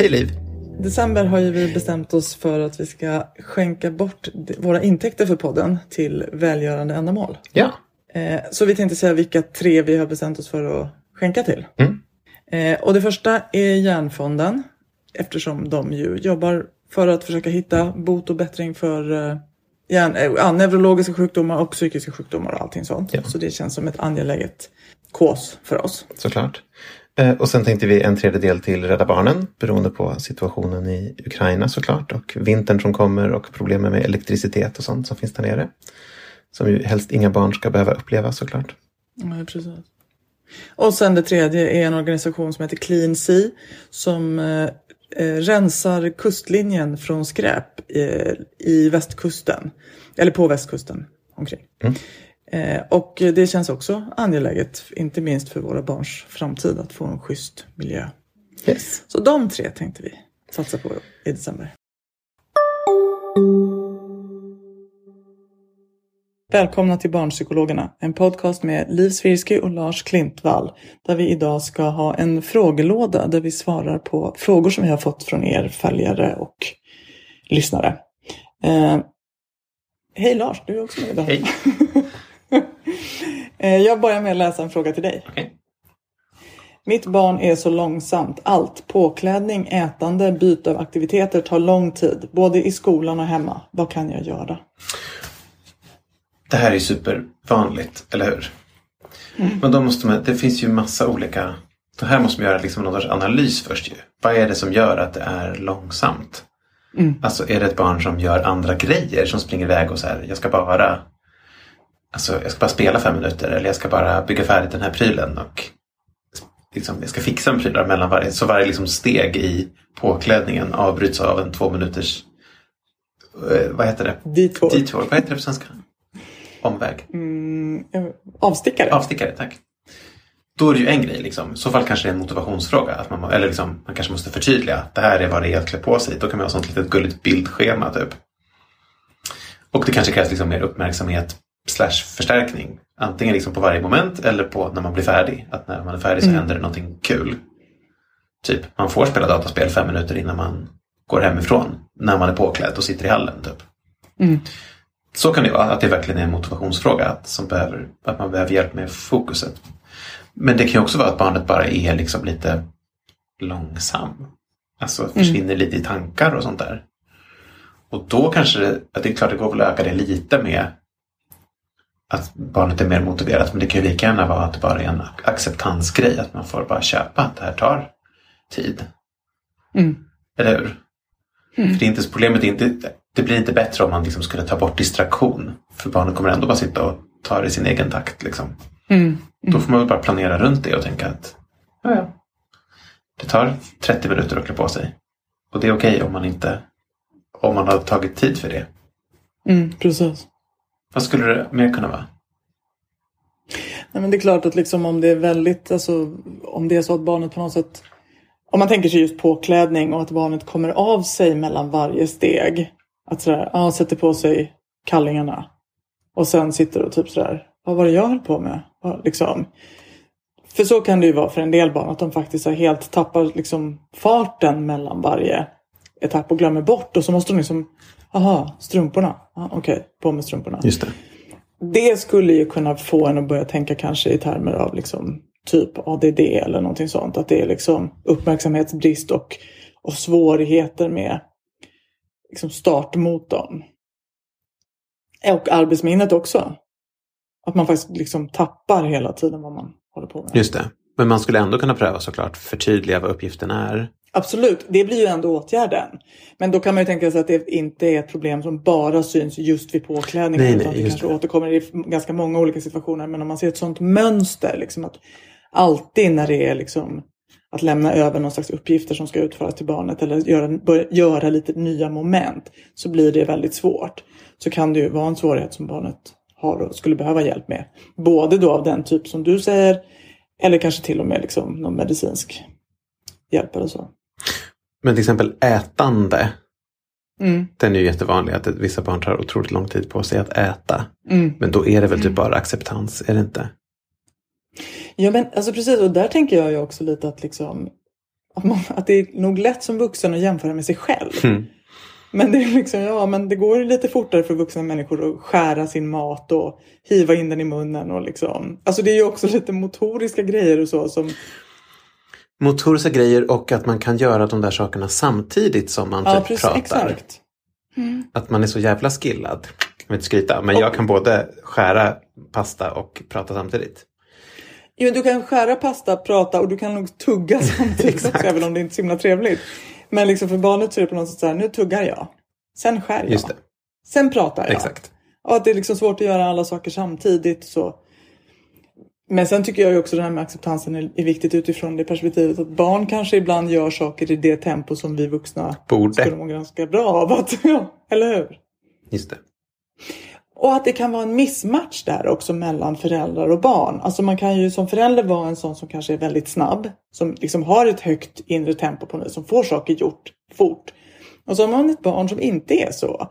Hej Liv. December har ju vi bestämt oss för att vi ska skänka bort våra intäkter för podden till välgörande ändamål. Ja. Eh, så vi tänkte säga vilka tre vi har bestämt oss för att skänka till. Mm. Eh, och det första är Hjärnfonden eftersom de ju jobbar för att försöka hitta bot och bättring för hjärn, eh, ja, neurologiska sjukdomar och psykiska sjukdomar och allting sånt. Ja. Så det känns som ett angeläget kås för oss. Såklart. Eh, Och sen tänkte vi en tredjedel till Rädda Barnen beroende på situationen i Ukraina såklart och vintern som kommer och problemen med elektricitet och sånt som finns där nere. Som ju helst inga barn ska behöva uppleva såklart. Ja, precis. Och sen det tredje är en organisation som heter Clean Sea som eh, eh, rensar kustlinjen från skräp eh, i västkusten. Eller på västkusten omkring. Eh, och det känns också angeläget, inte minst för våra barns framtid, att få en schysst miljö. Yes. Så de tre tänkte vi satsa på i december. Välkomna till Barnpsykologerna, en podcast med Liv Svirsky och Lars Klintvall. Där vi idag ska ha en frågelåda där vi svarar på frågor som vi har fått från er följare och lyssnare. Eh, hej Lars, du är också med idag. Hej. Eh, Jag börjar med att läsa en fråga till dig. Okej. Mitt barn är så långsamt. Allt, påklädning, ätande, byte av aktiviteter tar lång tid. Både i skolan och hemma. Vad kan jag göra? Det här är supervanligt, eller hur? Men då måste man, det finns ju massa olika... Det här måste man göra liksom någon sorts analys först ju. Vad är det som gör att det är långsamt? Alltså är det ett barn som gör andra grejer som springer iväg och så här, jag ska bara Alltså jag ska bara spela fem minuter eller jag ska bara bygga färdigt den här prylen och liksom, jag ska fixa en prylar mellan varje. Så varje liksom steg i påklädningen avbryts av en två minuters eh, vad heter det? Detour. Detour. Vad heter det på svenska? Omväg. Eh, Avstickare. Avstickare, tack. Då är det ju en grej. Liksom. I så fall kanske det är en motivationsfråga. Att man, eller liksom, man kanske måste förtydliga. att Det här är vad det är att klä på sig. Då kan man ha sånt litet gulligt bildschema typ. Och det kanske krävs liksom mer uppmärksamhet slash förstärkning. Antingen liksom på varje moment eller på när man blir färdig. Att när man är färdig så händer det någonting kul. Typ, man får spela dataspel fem minuter innan man går hemifrån. När man är påklädd och sitter i hallen. Typ. Så kan det vara, att det verkligen är en motivationsfråga. Att, som behöver, att man behöver hjälp med fokuset. Men det kan ju också vara att barnet bara är liksom lite långsam. Alltså försvinner lite i tankar och sånt där. Och då kanske det, att det är klart det går väl att öka det lite med att barnet är mer motiverat. Men det kan ju lika gärna vara att det bara är en acceptansgrej. Att man får bara köpa att det här tar tid. Eller hur? För det är inte, problemet är inte, det blir inte bättre om man liksom skulle ta bort distraktion. För barnet kommer ändå bara sitta och ta det i sin egen takt. Liksom. Då får man väl bara planera runt det och tänka att ja, ja. det tar 30 minuter att klä på sig. Och det är okej om man inte om man har tagit tid för det. Mm, precis. Vad skulle det mer kunna vara? Nej, men det är klart att liksom om det är väldigt, alltså, om det är så att barnet på något sätt, om man tänker sig just påklädning och att barnet kommer av sig mellan varje steg. Att sådär, ja, sätter på sig kallingarna. Och sen sitter och typ sådär, vad var det jag höll på med? Liksom. För så kan det ju vara för en del barn att de faktiskt har helt tappar liksom farten mellan varje etapp och glömmer bort och så måste de liksom, aha, strumporna, ah, okej, på med strumporna. Just det. Det skulle ju kunna få en att börja tänka kanske i termer av liksom typ ADD eller någonting sånt. Att det är liksom uppmärksamhetsbrist och, och svårigheter med liksom startmotorn. Och arbetsminnet också. Att man faktiskt liksom tappar hela tiden vad man håller på med. Just det. Men man skulle ändå kunna pröva såklart förtydliga vad uppgiften är. Absolut, det blir ju ändå åtgärden. Men då kan man ju tänka sig att det inte är ett problem som bara syns just vid påklädningen. Nej, nej, utan det kanske det. återkommer i ganska många olika situationer. Men om man ser ett sånt mönster, liksom att alltid när det är liksom att lämna över någon slags uppgifter som ska utföras till barnet eller göra, börja, göra lite nya moment så blir det väldigt svårt. Så kan det ju vara en svårighet som barnet har och skulle behöva hjälp med. Både då av den typ som du säger eller kanske till och med liksom någon medicinsk hjälp eller så. Men till exempel ätande. Mm. Den är ju jättevanlig att vissa barn tar otroligt lång tid på sig att äta. Mm. Men då är det väl typ bara acceptans, är det inte? Ja men alltså precis och där tänker jag ju också lite att liksom att, man, att det är nog lätt som vuxen att jämföra med sig själv. Mm. Men det är liksom, ja men det går lite fortare för vuxna människor att skära sin mat och hiva in den i munnen och liksom. Alltså det är ju också lite motoriska grejer och så som, Motoriska grejer och att man kan göra de där sakerna samtidigt som man ja typ precis, pratar. exakt. Att man är så jävla skillad. Jag vill inte skryta, men jag kan både skära pasta och prata samtidigt. Jo, du kan skära pasta, prata och du kan nog tugga samtidigt också, även om det inte är så himla trevligt. Men liksom för barnet så är det på något sätt så här, nu tuggar jag. Sen skär jag. Sen pratar jag. exakt. Och att det är liksom svårt att göra alla saker samtidigt. Så. Men sen tycker jag ju också det här med acceptansen är, viktigt utifrån det perspektivet att barn kanske ibland gör saker i det tempo som vi vuxna Borde. skulle må ganska bra av. Att, ja, eller hur? Just det. Och att det kan vara en missmatch där också mellan föräldrar och barn. Alltså man kan ju som förälder vara en sån som kanske är väldigt snabb. Som liksom har ett högt inre tempo på nu. Som får saker gjort fort. Och så har man ett barn som inte är så.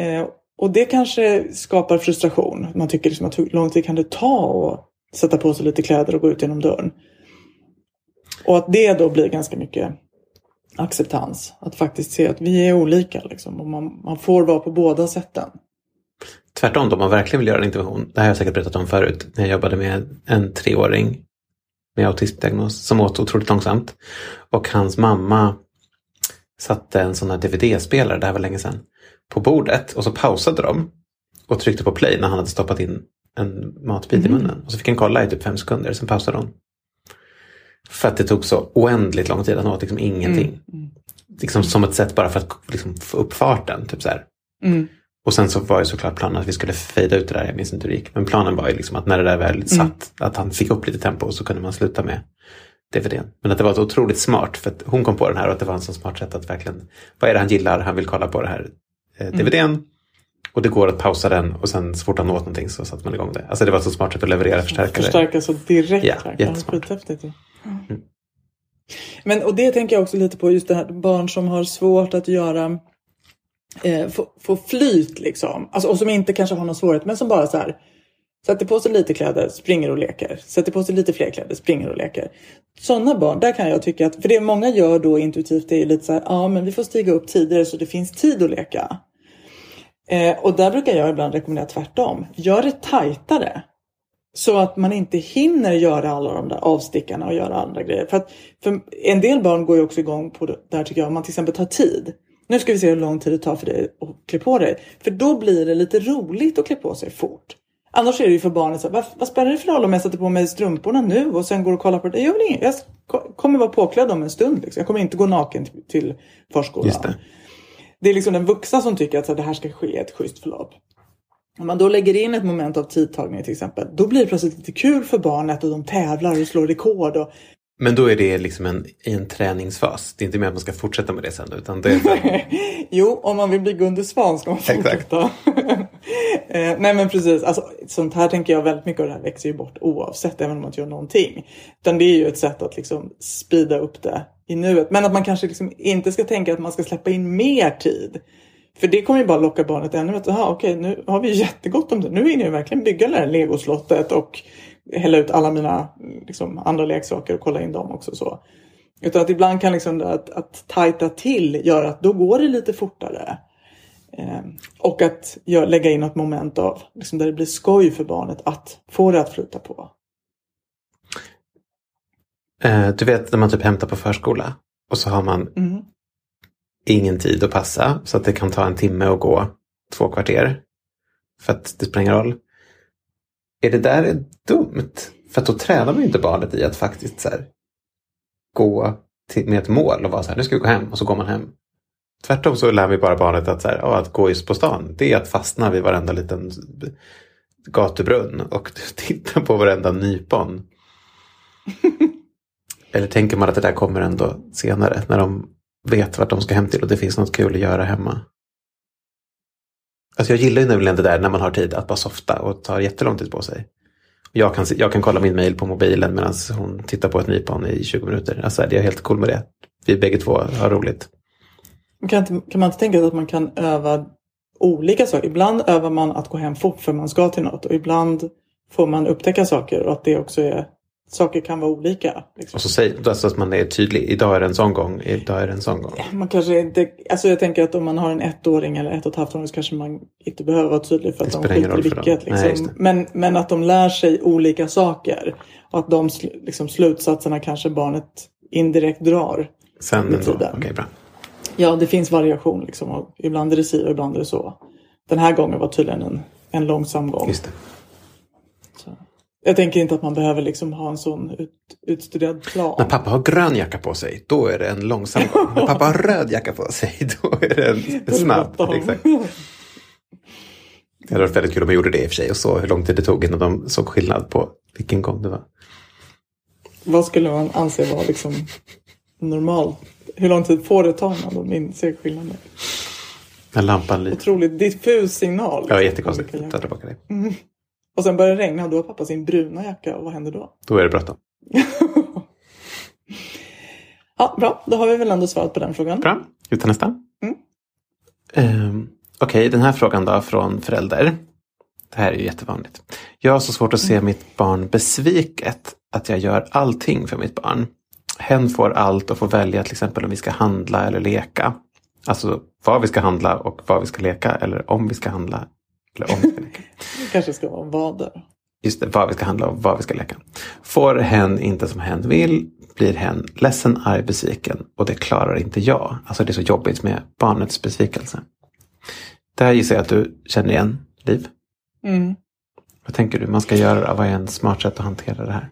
Eh, och det kanske skapar frustration. Man tycker liksom att hur lång tid kan det ta att sätta på sig lite kläder och gå ut genom dörren. Och att det då blir ganska mycket acceptans. Att faktiskt se att vi är olika liksom. Och man, man får vara på båda sätten. Tvärtom, om man verkligen vill göra en intervention. Det här har jag säkert berättat om förut. När jag jobbade med en treåring med autismdiagnos som åt otroligt långsamt. Och hans mamma satte en sån här DVD-spelare, det här var länge sedan, på bordet och så pausade de och tryckte på play när han hade stoppat in en matbit i munnen. Och så fick han kolla i typ fem sekunder, sen pausade hon. För att det tog så oändligt lång tid, han åt liksom ingenting. Liksom som ett sätt bara för att liksom, få upp farten. Typ så. Mm. Och sen så var ju såklart planen att vi skulle fejda ut det där, jag minns inte hur det gick. Men planen var ju liksom att när det där väl satt, att han fick upp lite tempo så kunde man sluta med DVDn. Men att det var så otroligt smart, för att hon kom på den här och att det var en så smart sätt att verkligen, vad är det han gillar, han vill kolla på det här eh, DVDn. Och det går att pausa den och sen så fort han åt någonting så satte man igång det. Alltså det var så smart sätt att leverera förstärkare. Förstärka så direkt. Ja, jättesmart. Skithäftigt. ju. Men och det tänker jag också lite på just det här barn som har svårt att göra eh, få, få flyt liksom. Alltså, och som inte kanske har någon svårighet men som bara så här sätter på sig lite kläder, springer och leker. Sätter på sig lite fler kläder, springer och leker. Sådana barn, där kan jag tycka att, för det många gör då intuitivt det är lite så här, ja men vi får stiga upp tidigare så det finns tid att leka. Eh, och där brukar jag ibland rekommendera tvärtom. Gör det tajtare. Så att man inte hinner göra alla de där avstickarna och göra andra grejer. För, att, för en del barn går ju också igång på det där tycker jag, om man till exempel tar tid. Nu ska vi se hur lång tid det tar för dig att klä på dig. För då blir det lite roligt att klä på sig fort. Annars är det ju för barnet så här, vad, vad spelar det för roll om jag sätter på mig strumporna nu och sen går och kollar på det? Jag, vill inget, jag kommer vara påklädd om en stund. Liksom. Jag kommer inte gå naken till, till förskolan. Det. Är liksom den vuxna som tycker att så här, det här ska ske i ett schysst förlopp. Om man då lägger in ett moment av tidtagning till exempel, då blir det plötsligt lite kul för barnet och de tävlar och slår rekord. Och... Men då är det liksom en, i en träningsfas. Det är inte mer att man ska fortsätta med det sen. Utan det är jo, om man vill bli Gunde Svan ska man fortsätta eh, nej men precis, alltså, sånt här tänker jag väldigt mycket och det här växer ju bort oavsett, även om man inte gör någonting. Utan det är ju ett sätt att liksom speeda upp det i nuet. Men att man kanske liksom inte ska tänka att man ska släppa in mer tid. För det kommer ju bara locka barnet ännu mer. Jaha, okej, nu har vi jättegott om det. Nu hinner jag verkligen bygga det här legoslottet och hälla ut alla mina liksom, andra leksaker och kolla in dem också. så. Utan att ibland kan liksom det att, att tajta till göra att då går det lite fortare. Eh, och att lägga in något moment av liksom, där det blir skoj för barnet att få det att flyta på. Eh, du vet när man typ hämtar på förskola och så har man Mm. ingen tid att passa så att det kan ta en timme att gå två kvarter. För att det spelar ingen roll. Är det där dumt? För att då tränar man ju inte barnet i att faktiskt så här, gå till, med ett mål och vara så här, nu ska vi gå hem och så går man hem. Tvärtom så lär vi bara barnet att, så här, att gå just på stan, det är att fastna vid varenda liten gatubrunn och titta på varenda nypon. Eller tänker man att det där kommer ändå senare när de vet vart de ska hem till och det finns något kul att göra hemma. Alltså jag gillar ju nämligen det där när man har tid att bara softa och tar jättelång tid på sig. Jag kan, jag kan kolla min mail på mobilen medan hon tittar på ett nypon i 20 minuter. Alltså jag är helt cool med det. Vi bägge två har roligt. Kan, inte, kan man inte tänka sig att man kan öva olika saker? Ibland övar man att gå hem fort för man ska till något och ibland får man upptäcka saker och att det också är saker kan vara olika. Liksom. Och så säger alltså att man är tydlig. Idag är det en sån gång. Idag är det en sån gång. Man kanske inte, alltså jag tänker att om man har en ettåring eller ett och ett halvt åring så kanske man inte behöver vara tydlig för att Det de skiter i vilket. Nej, Liksom. det. men, men att de lär sig olika saker och att de liksom, slutsatserna kanske barnet indirekt drar. Sen ändå. Okej, bra. Ja, det finns variation liksom. Och ibland är det si och ibland är det så. Den här gången var tydligen en, en långsam gång. Just det. Så. Jag tänker inte att man behöver liksom ha en sån ut, utstuderad plan. När pappa har grön jacka på sig, då är det en långsam gång. När pappa har röd jacka på sig, då är det en snabb. Exakt. Det hade varit väldigt kul om man gjorde det i och för sig och så hur lång tid det tog innan de såg skillnad på vilken gång det var. Vad skulle man anse vara liksom normalt? Hur lång tid får det ta innan de inser skillnaden? När lampan lyser. Otroligt diffus signal. Ja, liksom, jättekonstigt. olika Ta tillbaka det. Och sen börjar det regna och då har pappa sin bruna jacka och vad händer då? Då är det bråttom. Ja, bra. Då har vi väl ändå svarat på den frågan. Bra, vi tar nästa. Mm. Ehm, Okej, den här frågan då från förälder. Det här är ju jättevanligt. Jag har så svårt att se mitt barn besviket att jag gör allting för mitt barn. Hen får allt och får välja till exempel om vi ska handla eller leka. Alltså vad vi ska handla och vad vi ska leka eller om vi ska handla. Eller om vi ska leka. Det kanske ska vara vader. Just det, vad vi ska handla och vad vi ska leka. Får hen inte som hen vill blir hen ledsen, arg, besviken och det klarar inte jag. Alltså det är så jobbigt med barnets besvikelse. Det här gissar jag att du känner igen, Liv. Mm. Vad tänker du man ska göra? Vad är en smart sätt att hantera det här?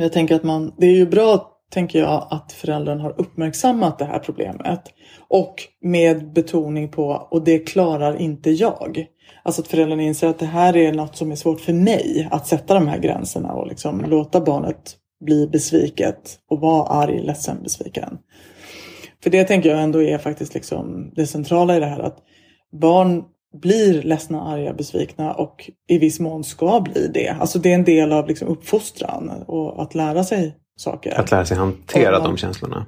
Men jag tänker att man, det är ju bra, tänker jag, att föräldern har uppmärksammat det här problemet. Och med betoning på, och det klarar inte jag. Alltså att föräldern inser att det här är något som är svårt för mig. Att sätta de här gränserna och liksom låta barnet bli besviket och vara arg, ledsen, besviken. För det tänker jag ändå är faktiskt liksom det centrala i det här. Att barn blir ledsna, arga, besvikna och i viss mån ska bli det. Alltså det är en del av liksom uppfostran och att lära sig saker. Att lära sig hantera Ja. de känslorna.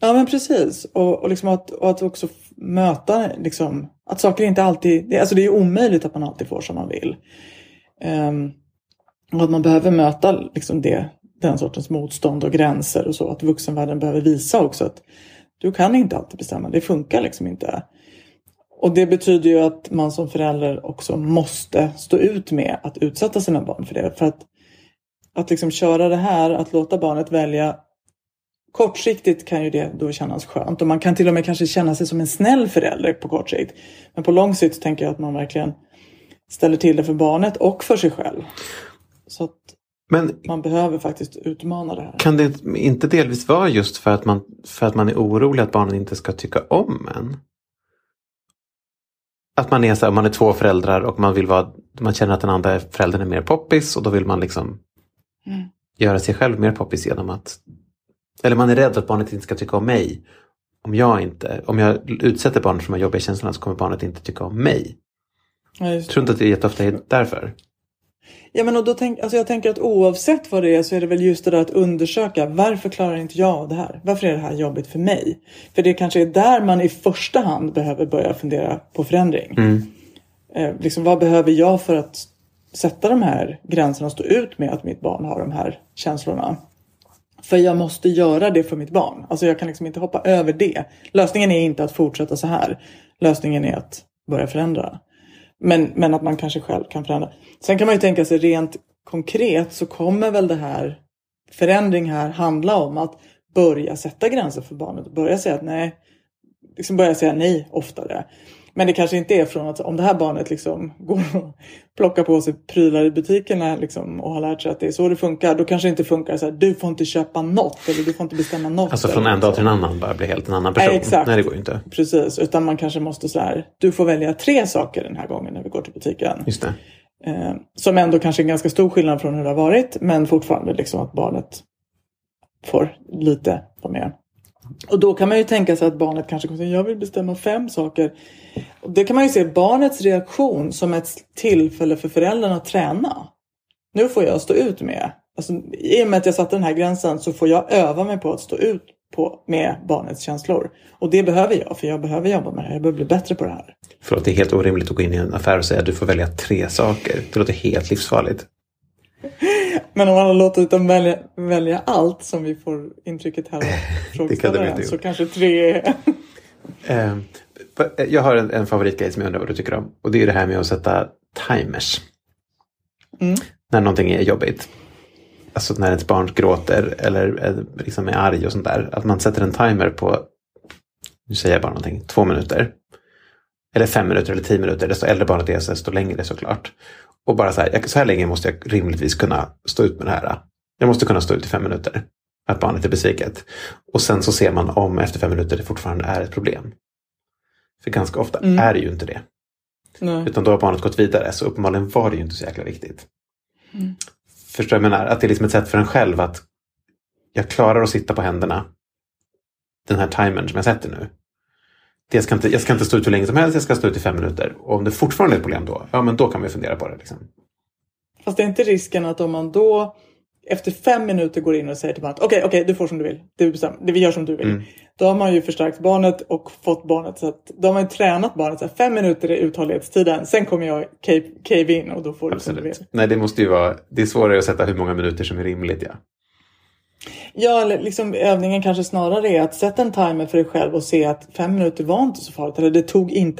Ja men precis. Och, och, liksom att, och att också möta liksom, att saker inte alltid, det, alltså det är omöjligt att man alltid får som man vill. Ehm, och att man behöver möta liksom det, den sortens motstånd och gränser och så. Att vuxenvärlden behöver visa också att du kan inte alltid bestämma, det funkar liksom inte. Och det betyder ju att man som förälder också måste stå ut med att utsätta sina barn för det. För att, att liksom köra det här, att låta barnet välja Kortsiktigt kan ju det då kännas skönt och man kan till och med kanske känna sig som en snäll förälder på kort sikt. Men på lång sikt tänker jag att man verkligen ställer till det för barnet och för sig själv. Så att Men man behöver faktiskt utmana det här. kan det inte delvis vara just för att man, för att man är orolig att barnen inte ska tycka om en? Att man är så här, man är två föräldrar och man vill vara, man känner att den andra föräldern är mer poppis och då vill man liksom Mm. göra sig själv mer poppis genom att eller man är rädd att barnet inte ska tycka om mig. Om jag inte, om jag utsätter barnet för de här jobbiga känslorna så kommer barnet inte tycka om mig. Ja, Jag tror inte att det är jätteofta är därför. Ja, men och då tänk, alltså jag tänker att oavsett vad det är så är det väl just det där att undersöka varför klarar inte jag det här? Varför är det här jobbigt för mig? För det kanske är där man i första hand behöver börja fundera på förändring. Mm. Eh, liksom, vad behöver jag för att sätta de här gränserna och stå ut med att mitt barn har de här känslorna? För jag måste göra det för mitt barn. Alltså jag kan liksom inte hoppa över det. Lösningen är inte att fortsätta så här. Lösningen är att börja förändra. Men, men att man kanske själv kan förändra. Sen kan man ju tänka sig rent konkret så kommer väl det här förändring här handla om att börja sätta gränser för barnet. Börja säga att nej, liksom börja säga nej oftare. Men det kanske inte är från att om det här barnet liksom går och plockar på sig prylar i butikerna liksom, och har lärt sig att det är så det funkar. Då kanske det inte funkar så här, du får inte köpa något eller du får inte bestämma något. Alltså från en dag till en annan bara bli helt en annan person. Nej, exakt. Nej, det går ju inte. Precis, utan man kanske måste så här, du får välja tre saker den här gången när vi går till butiken. Just det. Eh, som ändå kanske är en ganska stor skillnad från hur det har varit, men fortfarande liksom att barnet får lite vara med. Och då kan man ju tänka sig att barnet kanske kommer säga, jag vill bestämma fem saker. Och det kan man ju se barnets reaktion som ett tillfälle för föräldrarna att träna. Nu får jag stå ut med, alltså, i och med att jag satte den här gränsen så får jag öva mig på att stå ut på, med barnets känslor. Och det behöver jag, för jag behöver jobba med det här, jag behöver bli bättre på det här. Förlåt, det är helt orimligt att gå in i en affär och säga att du får välja tre saker. Det låter helt livsfarligt. Men om man har låtit dem välja, välja allt som vi får intrycket här av frågeställaren så kanske tre är... Eh, jag har en, en favoritgrej som jag undrar vad du tycker om. Och det är det här med att sätta timers. Mm. När någonting är jobbigt. Alltså när ett barn gråter eller eh, liksom är arg och sånt där. Att man sätter en timer på, nu säger jag bara någonting, två minuter. Eller fem minuter eller tio minuter. Desto äldre barnet är så desto längre såklart. Och bara så här, så här länge måste jag rimligtvis kunna stå ut med det här. Jag måste kunna stå ut i fem minuter. Att barnet är besviket. Och sen så ser man om efter fem minuter det fortfarande är ett problem. För ganska ofta Mm. är det ju inte det. Nej. Utan då har barnet gått vidare. Så uppenbarligen var det ju inte så jäkla viktigt. Förstår du vad jag menar? Att det är liksom ett sätt för en själv att jag klarar att sitta på händerna. Den här timern som jag sätter nu. Jag, ska inte, jag ska inte stå ut hur länge som helst, jag ska stå ut i fem minuter. Och om det fortfarande är ett problem då, ja men då kan vi fundera på det. Liksom. Fast det är inte risken att om man då efter fem minuter går in och säger till barnet okej, okej, du får som du vill. Du bestämmer, vi gör som du vill. Mm. Då har man ju förstärkt barnet och fått barnet så att då har man ju tränat barnet så att fem minuter är uthållighetstiden. Sen kommer jag cave, cave in och då får du som du vill. Absolut. Nej, det måste ju vara, det är svårare att sätta hur många minuter som är rimligt. Ja. Ja, eller liksom övningen kanske snarare är att sätta en timer för dig själv och se att fem minuter var inte så farligt. Eller det tog inte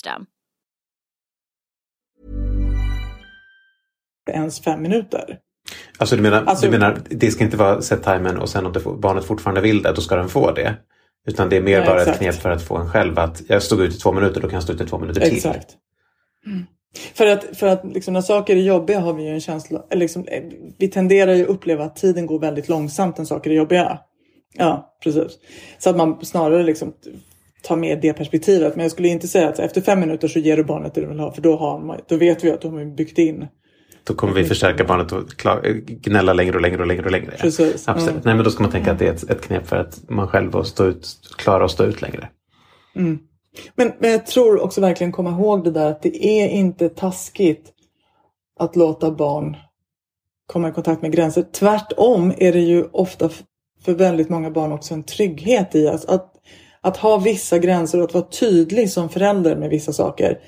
Ens fem minuter. Alltså du menar, Alltså- du menar, det ska inte vara set timern och sen om det barnet fortfarande vill det, då ska den få det. Utan det är mer Nej, bara ett exakt. knep för att få en själv att jag stod ut i två minuter, då kan jag stå ut i två minuter till. Exakt. För att, för att liksom när saker är jobbiga har vi ju en känsla, liksom, eh, vi tenderar ju uppleva att tiden går väldigt långsamt när saker är jobbiga. Ja, precis. Så att man snarare liksom ta med det perspektivet. Men jag skulle inte säga att efter fem minuter så ger du barnet det du vill ha. För då, har man, då vet vi att de har byggt in. Då kommer vi förstärka barnet och gnälla längre och längre och längre och längre. Precis. Absolut. Ja. Nej, men då ska man tänka att det är ett, ett knep för att man själv att stå ut, klara att stå ut längre. Mm. Men, men jag tror också verkligen komma ihåg det där att det är inte taskigt att låta barn komma i kontakt med gränser. Tvärtom är det ju ofta för väldigt många barn också en trygghet i att, att, att ha vissa gränser och att vara tydlig som förälder med vissa saker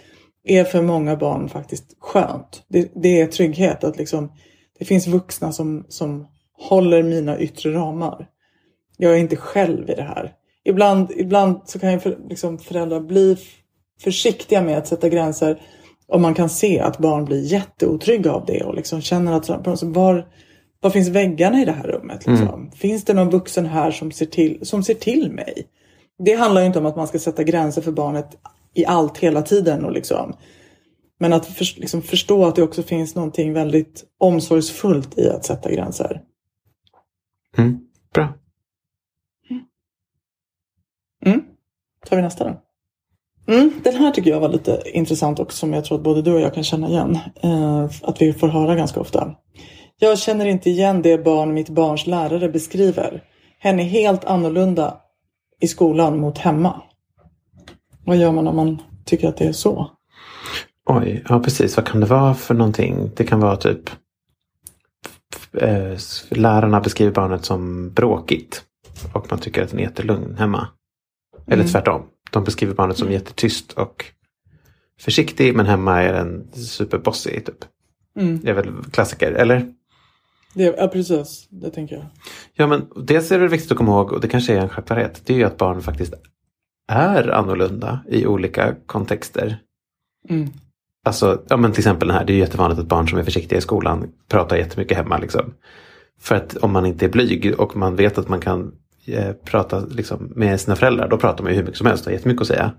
är för många barn faktiskt skönt. Det, det är trygghet att liksom det finns vuxna som, som håller mina yttre ramar. Jag är inte själv i det här. Ibland, ibland så kan ju för, liksom föräldrar bli försiktiga med att sätta gränser om man kan se att barn blir jätteotrygga av det och liksom känner att var, var finns väggarna i det här rummet? Liksom? Mm. Finns det någon vuxen här som ser, till, som ser till mig? Det handlar ju inte om att man ska sätta gränser för barnet i allt hela tiden. Och liksom, men att för, liksom förstå att det också finns någonting väldigt omsorgsfullt i att sätta gränser. Mm. Bra. Mm. Tar vi nästa då? Mm, den här tycker jag var lite intressant och som jag tror att både du och jag kan känna igen. Eh, att vi får höra ganska ofta. Jag känner inte igen det barn mitt barns lärare beskriver. Hen är helt annorlunda i skolan mot hemma. Vad gör man om man tycker att det är så? Oj, ja precis. Vad kan det vara för någonting? Det kan vara typ eh, lärarna beskriver barnet som bråkigt och man tycker att den är jättelugn hemma. Eller mm. tvärtom. De beskriver barnet som jättetyst och försiktig men hemma är den superbossig. Typ. Mm. Det är väl klassiker, eller? Det, ja precis, det tänker jag. Ja men dels är det viktigt att komma ihåg, och det kanske är en självklarhet, det är ju att barn faktiskt är annorlunda i olika kontexter. Mm. Alltså, ja men till exempel den här, det är ju jättevanligt att barn som är försiktiga i skolan pratar jättemycket hemma. Liksom. För att om man inte är blyg och man vet att man kan eh, prata liksom, med sina föräldrar, då pratar man ju hur mycket som helst och har jättemycket att säga.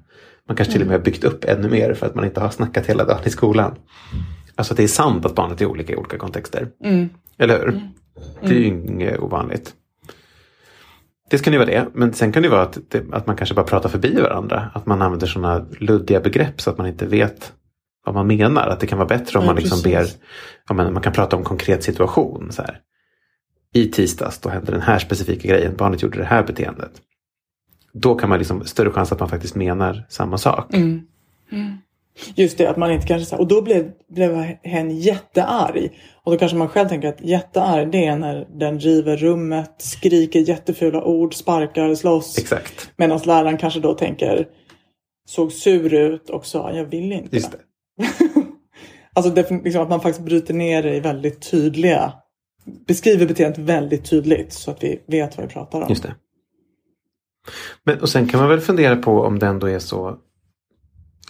Man kanske till och med har byggt upp ännu mer för att man inte har snackat hela dagen i skolan. Alltså det är sant att barnet är olika i olika kontexter. Mm. Eller hur? Mm. Det är ju inget ovanligt. Det kan ju vara det, men sen kan det vara att, det, att man kanske bara pratar förbi varandra. Att man använder sådana luddiga begrepp så att man inte vet vad man menar. Att det kan vara bättre om Ja, man liksom ber, ja, men man kan prata om konkret situation. Så här. I tisdags då hände den här specifika grejen, barnet gjorde det här beteendet. Då kan man liksom, större chans att man faktiskt menar samma sak. Mm. Mm. Just det, att man inte kanske... Och då blev, blev hen jättearg. Och då kanske man själv tänker att jättearg det är när den river rummet, skriker jättefula ord, sparkar, slåss. Exakt. Medan läraren kanske då tänker såg sur ut och sa jag vill inte. Just det. alltså det, liksom att man faktiskt bryter ner det i väldigt tydliga beskriver beteendet väldigt tydligt så att vi vet vad vi pratar om. Just det. Men, och sen kan man väl fundera på om det ändå är så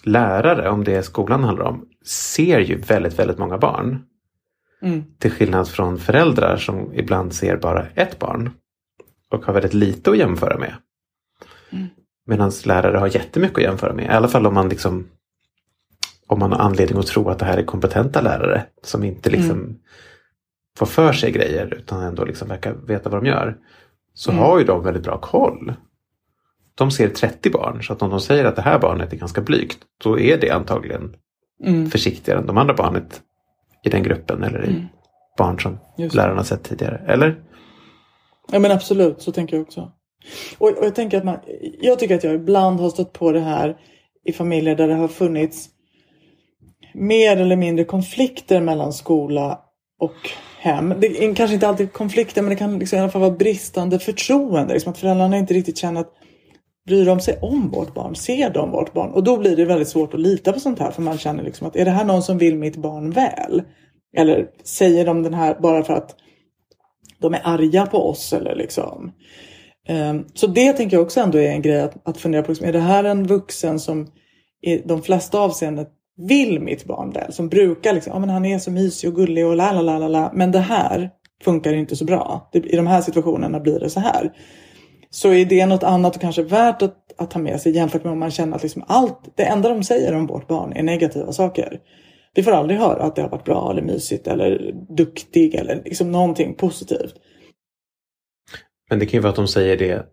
lärare, om det är skolan handlar om, ser ju väldigt, väldigt många barn. Mm. Till skillnad från föräldrar som ibland ser bara ett barn. Och har väldigt lite att jämföra med. Mm. Medan lärare har jättemycket att jämföra med. I alla fall om man liksom om man har anledning att tro att det här är kompetenta lärare som inte liksom Mm. får för sig grejer utan ändå liksom verkar veta vad de gör. Så Mm. har ju de väldigt bra koll. De ser 30 barn så att om de säger att det här barnet är ganska blygt då är det antagligen Mm. försiktigare än de andra barnet i den gruppen eller i Mm. barn som Just. lärarna sett tidigare. Eller? Ja men absolut, så tänker jag också. Och, och jag tänker att man, jag tycker att jag ibland har stött på det här i familjer där det har funnits mer eller mindre konflikter mellan skola och hem. Det är kanske inte alltid konflikter men det kan liksom i alla fall vara bristande förtroende. Liksom att föräldrarna inte riktigt känner att bryr de sig om vårt barn? Ser de vårt barn? Och då blir det väldigt svårt att lita på sånt här för man känner liksom att är det här någon som vill mitt barn väl? Eller säger de den här bara för att de är arga på oss eller liksom. Ehm, så det tänker jag också ändå är en grej att, att fundera på. Liksom, är det här en vuxen som i de flesta avseenden vill mitt barn väl? Som brukar liksom, ja men han är så mysig och gullig och la la la la la. Men det här funkar inte så bra. I de här situationerna blir det så här. Så är det något annat och kanske värt att, att ta med sig jämfört med om man känner att liksom allt, det enda de säger om vårt barn är negativa saker. Vi får aldrig höra att det har varit bra eller mysigt eller duktig eller liksom någonting positivt. Men det kan ju vara att de säger det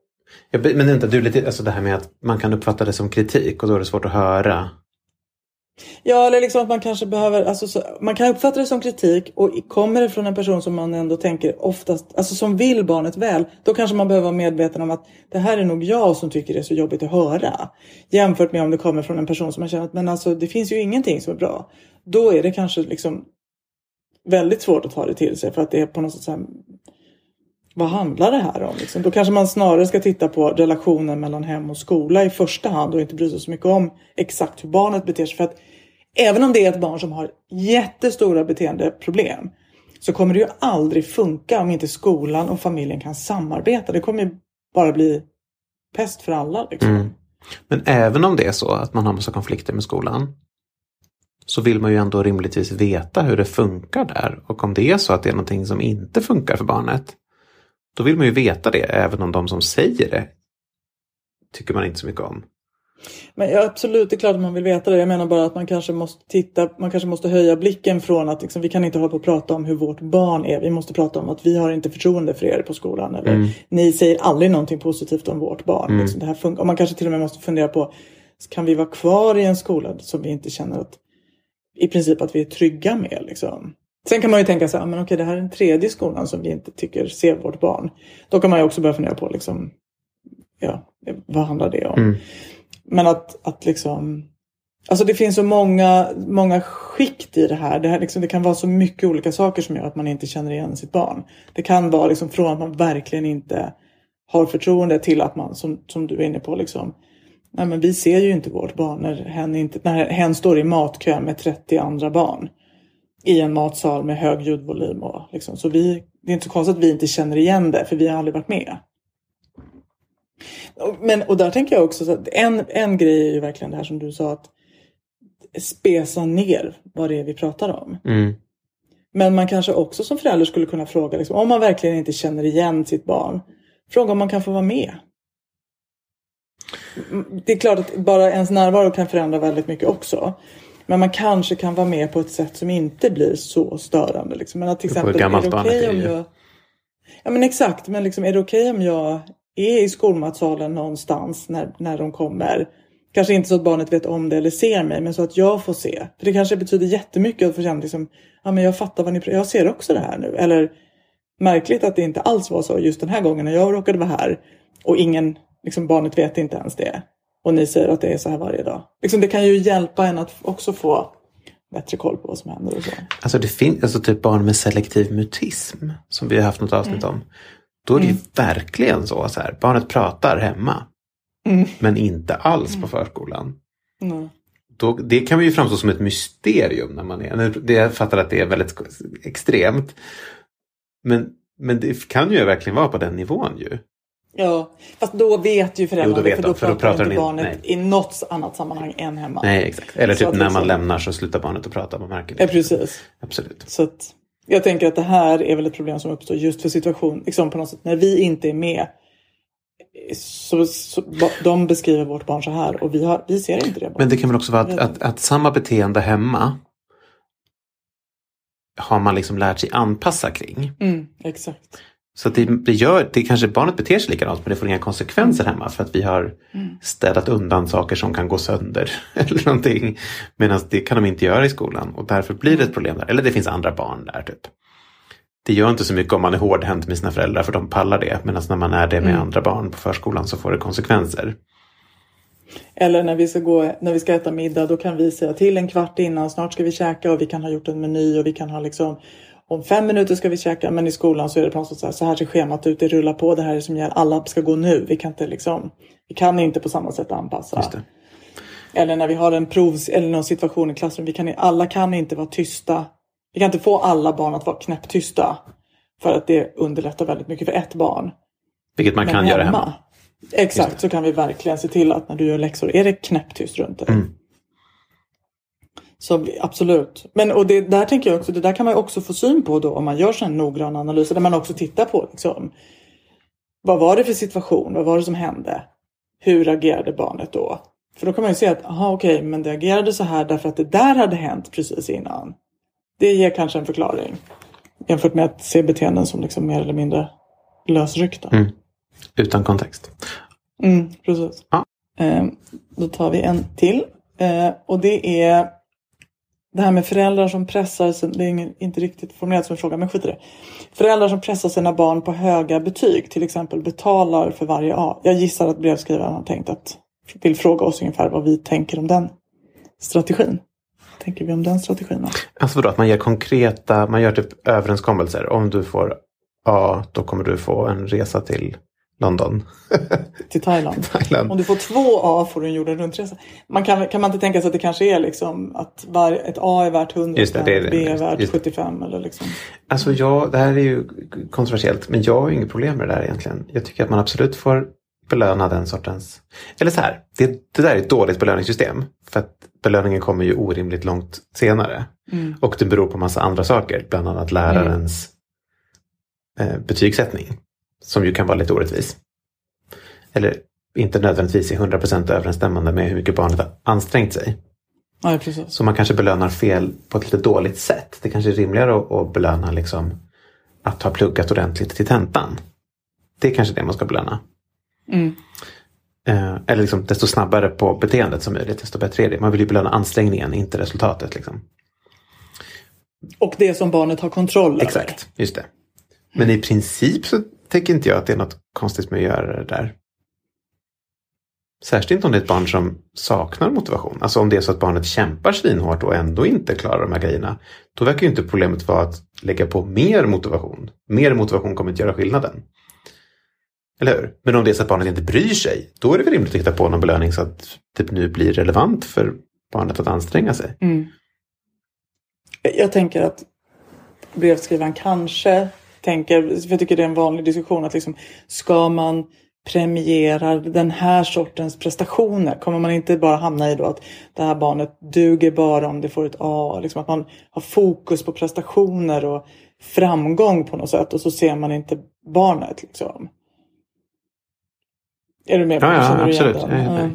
Jag, men inte du lite, alltså det här med att man kan uppfatta det som kritik och då är det svårt att höra. Ja, eller liksom att man kanske behöver, alltså, så, man kan uppfatta det som kritik och kommer det från en person som man ändå tänker oftast, alltså som vill barnet väl, då kanske man behöver vara medveten om att det här är nog jag som tycker det är så jobbigt att höra. Jämfört med om det kommer från en person som man känner att men alltså det finns ju ingenting som är bra. Då är det kanske liksom väldigt svårt att ta det till sig för att det är på något sätt så här, vad handlar det här om? Liksom? Då kanske man snarare ska titta på relationen mellan hem och skola i första hand och inte bry sig så mycket om exakt hur barnet beter sig. För att även om det är ett barn som har jättestora beteendeproblem så kommer det ju aldrig funka om inte skolan och familjen kan samarbeta. Det kommer ju bara bli pest för alla. Liksom. Mm. Men även om det är så att man har massa konflikter med skolan så vill man ju ändå rimligtvis veta hur det funkar där. Och om det är så att det är någonting som inte funkar för barnet då vill man ju veta det även om de som säger det tycker man inte så mycket om. Men ja, absolut, det är klart att man vill veta det. Jag menar bara att man kanske måste titta, man kanske måste höja blicken från att liksom, vi kan inte hålla på och prata om hur vårt barn är. Vi måste prata om att vi har inte förtroende för er på skolan. Eller mm. ni säger aldrig någonting positivt om vårt barn. Mm. Liksom, det här funkar. Och man kanske till och med måste fundera på, kan vi vara kvar i en skola som vi inte känner att i princip att vi är trygga med? Liksom? Sen kan man ju tänka så här, men okej det här är den tredje skolan som vi inte tycker ser vårt barn. Då kan man ju också börja fundera på liksom, ja, vad handlar det om? Mm. Men att, att liksom, alltså det finns så många, många skikt i det här. Det, här liksom, det kan vara så mycket olika saker som gör att man inte känner igen sitt barn. Det kan vara liksom från att man verkligen inte har förtroende till att man, som, som du är inne på, liksom, nej men vi ser ju inte vårt barn när hen, inte, när hen står i matkö med 30 andra barn i en matsal med hög ljudvolym. Och liksom. Så vi, det är inte så konstigt att vi inte känner igen det, för vi har aldrig varit med. Men, och där tänker jag också att en, en grej är ju verkligen det här som du sa att spesa ner vad det är vi pratar om. Mm. Men man kanske också som förälder skulle kunna fråga, liksom, om man verkligen inte känner igen sitt barn, fråga om man kan få vara med. Det är klart att bara ens närvaro kan förändra väldigt mycket också. Men man kanske kan vara med på ett sätt som inte blir så störande. Liksom. Men att till exempel, är det okej okay om jag... Ja men exakt, men liksom, är det okej okay om jag är i skolmatsalen någonstans när, när de kommer? Kanske inte så att barnet vet om det eller ser mig, men så att jag får se. För det kanske betyder jättemycket att få känna liksom, ja men jag fattar vad ni Jag ser också det här nu. Eller märkligt att det inte alls var så just den här gången när jag råkade vara här och ingen, liksom barnet vet inte ens det och ni säger att det är så här varje dag. Liksom, det kan ju hjälpa en att också få bättre koll på vad som händer och så. Alltså det finns alltså typ barn med selektiv mutism som vi har haft något avsnitt mm. om. Då är det mm. verkligen så, så här, barnet pratar hemma. Mm. Men inte alls på mm. förskolan. Då, det kan ju framstå som ett mysterium när man är, det, jag fattar att det är väldigt extremt. Men, men det kan ju verkligen vara på den nivån ju. Ja, fast då vet ju föräldrarna jo, vet för då, för då pratar, inte barnet nej. i något annat sammanhang än hemma. Nej, exakt. Eller typ när liksom... man lämnar så slutar barnet att prata, man märker det. Ja, precis. Absolut. Så att, jag tänker att det här är väl ett problem som uppstår just för situation, liksom på något sätt när vi inte är med. Så, så de beskriver vårt barn så här och vi, har, vi ser inte det. Men det kan väl också vara att, att, att samma beteende hemma har man liksom lärt sig anpassa kring. Mm, exakt. Så det, det, gör, det kanske barnet beter sig likadant men det får inga konsekvenser hemma för att vi har mm. städat undan saker som kan gå sönder. eller någonting. Medan det kan de inte göra i skolan och därför blir det ett problem där. Eller det finns andra barn där. typ. Det gör inte så mycket om man är hårdhänt med sina föräldrar för de pallar det. Medan när man är det med mm. andra barn på förskolan så får det konsekvenser. Eller när vi, ska gå, när vi ska äta middag då kan vi säga till en kvart innan snart ska vi käka och vi kan ha gjort en meny och vi kan ha liksom om fem minuter ska vi käka men i skolan så är det på något sätt så här, så här ser schemat ut, det rullar på, det här är som gäller, alla ska gå nu. Vi kan inte liksom, vi kan inte på samma sätt anpassa. Eller när vi har en provs eller någon situation i klassrummet, vi kan, alla kan inte vara tysta. Vi kan inte få alla barn att vara knäpptysta. För att det underlättar väldigt mycket för ett barn. Vilket man men kan hemma, göra hemma. Exakt, så kan vi verkligen se till att när du gör läxor är det knäpptyst runt dig. Mm. Så absolut. Men och det där tänker jag också, det där kan man också få syn på då om man gör sådana noggranna analyser där man också tittar på liksom, vad var det för situation? Vad var det som hände? Hur agerade barnet då? För då kan man ju se att, aha okej, okay, men det agerade så här därför att det där hade hänt precis innan. Det ger kanske en förklaring. Jämfört med att se beteenden som liksom mer eller mindre lösryckta. Mm. Utan kontext. Mm, precis. Ja. Eh, då tar vi en till. Eh, och det är det här med föräldrar som pressar, det är inte riktigt formulerat som en fråga, men skit i det. Föräldrar som pressar sina barn på höga betyg, till exempel betalar för varje A. Jag gissar att brevskrivaren har tänkt att, vill fråga oss ungefär vad vi tänker om den strategin. Vad tänker vi om den strategin? Alltså vadå, att man ger konkreta, man gör typ överenskommelser. Om du får A, då kommer du få en resa till London. Till Thailand. Thailand. Om du får två A får du en jorden runtresa. Man kan, kan man inte tänka sig att det kanske är liksom att var, ett A är värt 100 Just det, det. B är värt Just det. 75 eller liksom. Alltså jag, det här är ju kontroversiellt, men jag har ju inget problem med det där egentligen. Jag tycker att man absolut får belöna den sortens... Eller så här, det, det där är ett dåligt belöningssystem. För att belöningen kommer ju orimligt långt senare. Och det beror på massa andra saker, bland annat lärarens eh, betygssättning. Som ju kan vara lite orättvis. Eller inte nödvändigtvis är 100% överensstämmande med hur mycket barnet har ansträngt sig. Ja, precis. Så man kanske belönar fel på ett lite dåligt sätt. Det kanske är rimligare att, att belöna liksom att ha pluggat ordentligt till tentan. Det är kanske det man ska belöna. Eh, eller liksom desto snabbare på beteendet som möjligt, desto bättre är det. Man vill ju belöna ansträngningen, inte resultatet. Liksom. Och det som barnet har kontroll över. Exakt, just det. Men i princip så tänker inte jag att det är något konstigt med att göra det där. Särskilt inte om det är ett barn som saknar motivation. Alltså om det är så att barnet kämpar svinhårt och ändå inte klarar de här grejerna. Då verkar ju inte problemet vara att lägga på mer motivation. Mer motivation kommer inte göra skillnaden. Eller hur? Men om det är så att barnet inte bryr sig, då är det väl rimligt att hitta på någon belöning så att det nu blir relevant för barnet att anstränga sig. Mm. Jag tänker att brevskrivaren kanske tänker, för jag tycker det är en vanlig diskussion, att liksom, ska man premiera den här sortens prestationer? Kommer man inte bara hamna i då att det här barnet duger bara om det får ett A? Liksom att man har fokus på prestationer och framgång på något sätt och så ser man inte barnet. Liksom. Är du med på Ja, ja, igen absolut. Ja.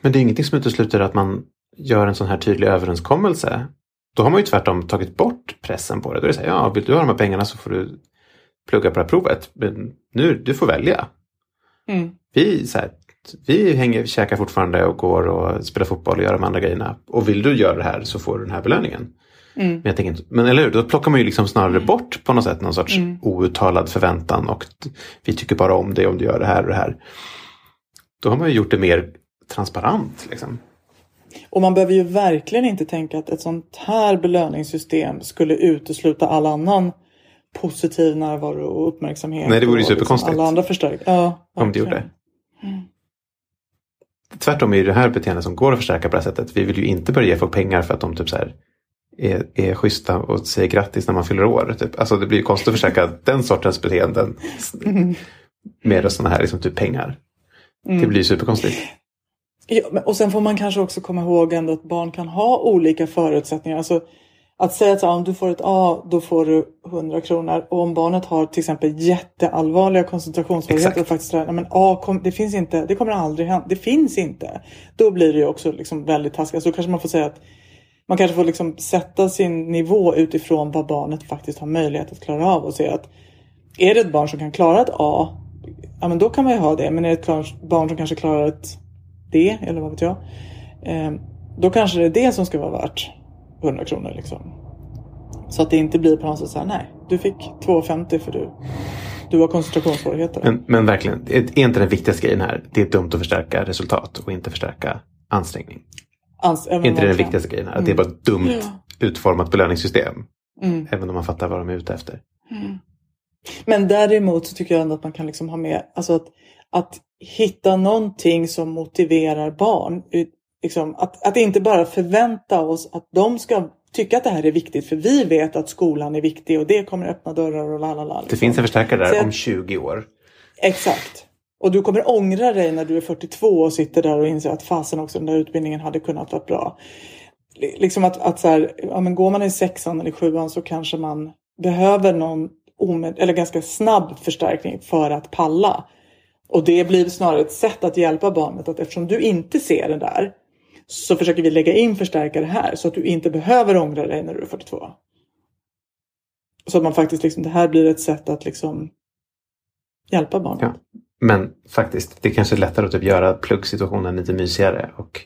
Men det är ingenting som utesluter att man gör en sån här tydlig överenskommelse. Då har man ju tvärtom tagit bort pressen på det. Då är det så här, ja, vill du ha de här pengarna så får du plugga på det här provet. Men nu, du får välja. Mm. Vi, så här, vi hänger, käkar fortfarande och går och spelar fotboll och gör de andra grejerna. Och vill du göra det här så får du den här belöningen. Mm. Men, jag tänker men eller hur, då plockar man ju liksom snarare bort på något sätt någon sorts outtalad förväntan och vi tycker bara om det om du gör det här och det här. Då har man ju gjort det mer transparent. Liksom. Och man behöver ju verkligen inte tänka att ett sånt här belöningssystem skulle utesluta all annan positiv närvaro och uppmärksamhet. Nej, det vore ju liksom superkonstigt. alla andra förstärkningar. Ja, Om det gjorde. Tvärtom är ju det här beteendet som går att förstärka på det här sättet. Vi vill ju inte börja ge folk pengar för att de typ så här är, är schyssta och säger grattis när man fyller år. Typ. Alltså det blir ju konstigt att förstärka den sortens beteenden med sådana här liksom, typ pengar. Det blir ju superkonstigt. Ja, och sen får man kanske också komma ihåg ändå att barn kan ha olika förutsättningar. Alltså, att säga att så, om du får ett A, då får du 100 kronor. Och om barnet har till exempel jätteallvarliga koncentrationssvårigheter. Och faktiskt, nej, men A, kom, det finns inte, det kommer aldrig hända. Det finns inte. Då blir det ju också liksom väldigt taskigt. Så då kanske man får säga att man kanske får liksom sätta sin nivå utifrån vad barnet faktiskt har möjlighet att klara av. Och säga att är det ett barn som kan klara ett A, ja men då kan man ju ha det. Men är det ett barn som kanske klarar ett D, eller vad vet jag. Eh, då kanske det är det som ska vara värt 100 kronor. Liksom. Så att det inte blir på något sätt så här, nej, du fick 2,50 för du, du har koncentrationssvårigheter. Men, men verkligen, är inte den viktigaste grejen här, det är dumt att förstärka resultat och inte förstärka ansträngning. Ans- Är inte det den viktigaste grejen här? Att det är bara ett dumt Ja. utformat belöningssystem. Mm. Även om man fattar vad de är ute efter. Men däremot så tycker jag ändå att man kan liksom ha med, alltså att, att hitta någonting som motiverar barn. Liksom, att, att inte bara förvänta oss att de ska tycka att det här är viktigt för vi vet att skolan är viktig och det kommer öppna dörrar och lalala. Det Liksom. finns en förstärkare där jag- om 20 år. Exakt. Och du kommer ångra dig när du är 42 och sitter där och inser att fasen också den där utbildningen hade kunnat vara bra. Li- Liksom att, att så här, ja, men går man i sexan eller sjuan så kanske man behöver någon omed- eller ganska snabb förstärkning för att palla. Och det blir snarare ett sätt att hjälpa barnet att eftersom du inte ser det där så försöker vi lägga in förstärkare här så att du inte behöver ångra dig när du är 42. Så att man faktiskt liksom, det här blir ett sätt att liksom hjälpa barnet. Ja. Men faktiskt, det är kanske är lättare att typ göra pluggsituationen lite mysigare. Och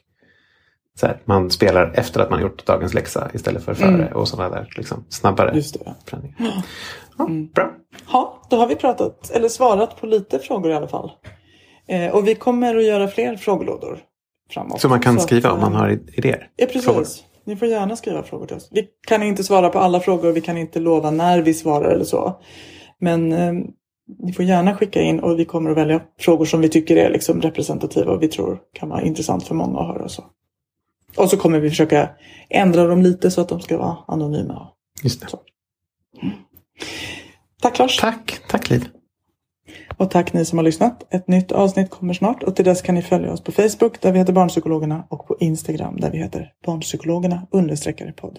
så här, man spelar efter att man gjort dagens läxa istället för före. Mm. Och sådana där liksom, snabbare Just förändringar. Ja, Bra. Ja, då har vi pratat, eller svarat på lite frågor i alla fall. Eh, och vi kommer att göra fler frågelådor framåt. Så man kan att, skriva om man eh, har idéer. Ja, precis. Frågor. Ni får gärna skriva frågor till oss. Vi kan inte svara på alla frågor, vi kan inte lova när vi svarar eller så. Men eh, ni får gärna skicka in och vi kommer att välja frågor som vi tycker är liksom representativa och vi tror kan vara intressant för många att höra. Och så. Och så kommer vi försöka ändra dem lite så att de ska vara anonyma. Just det. Tack Lars! Tack, tack Liv. Och tack ni som har lyssnat. Ett nytt avsnitt kommer snart och till dess kan ni följa oss på Facebook där vi heter Barnpsykologerna och på Instagram där vi heter Barnpsykologerna understreckare podd.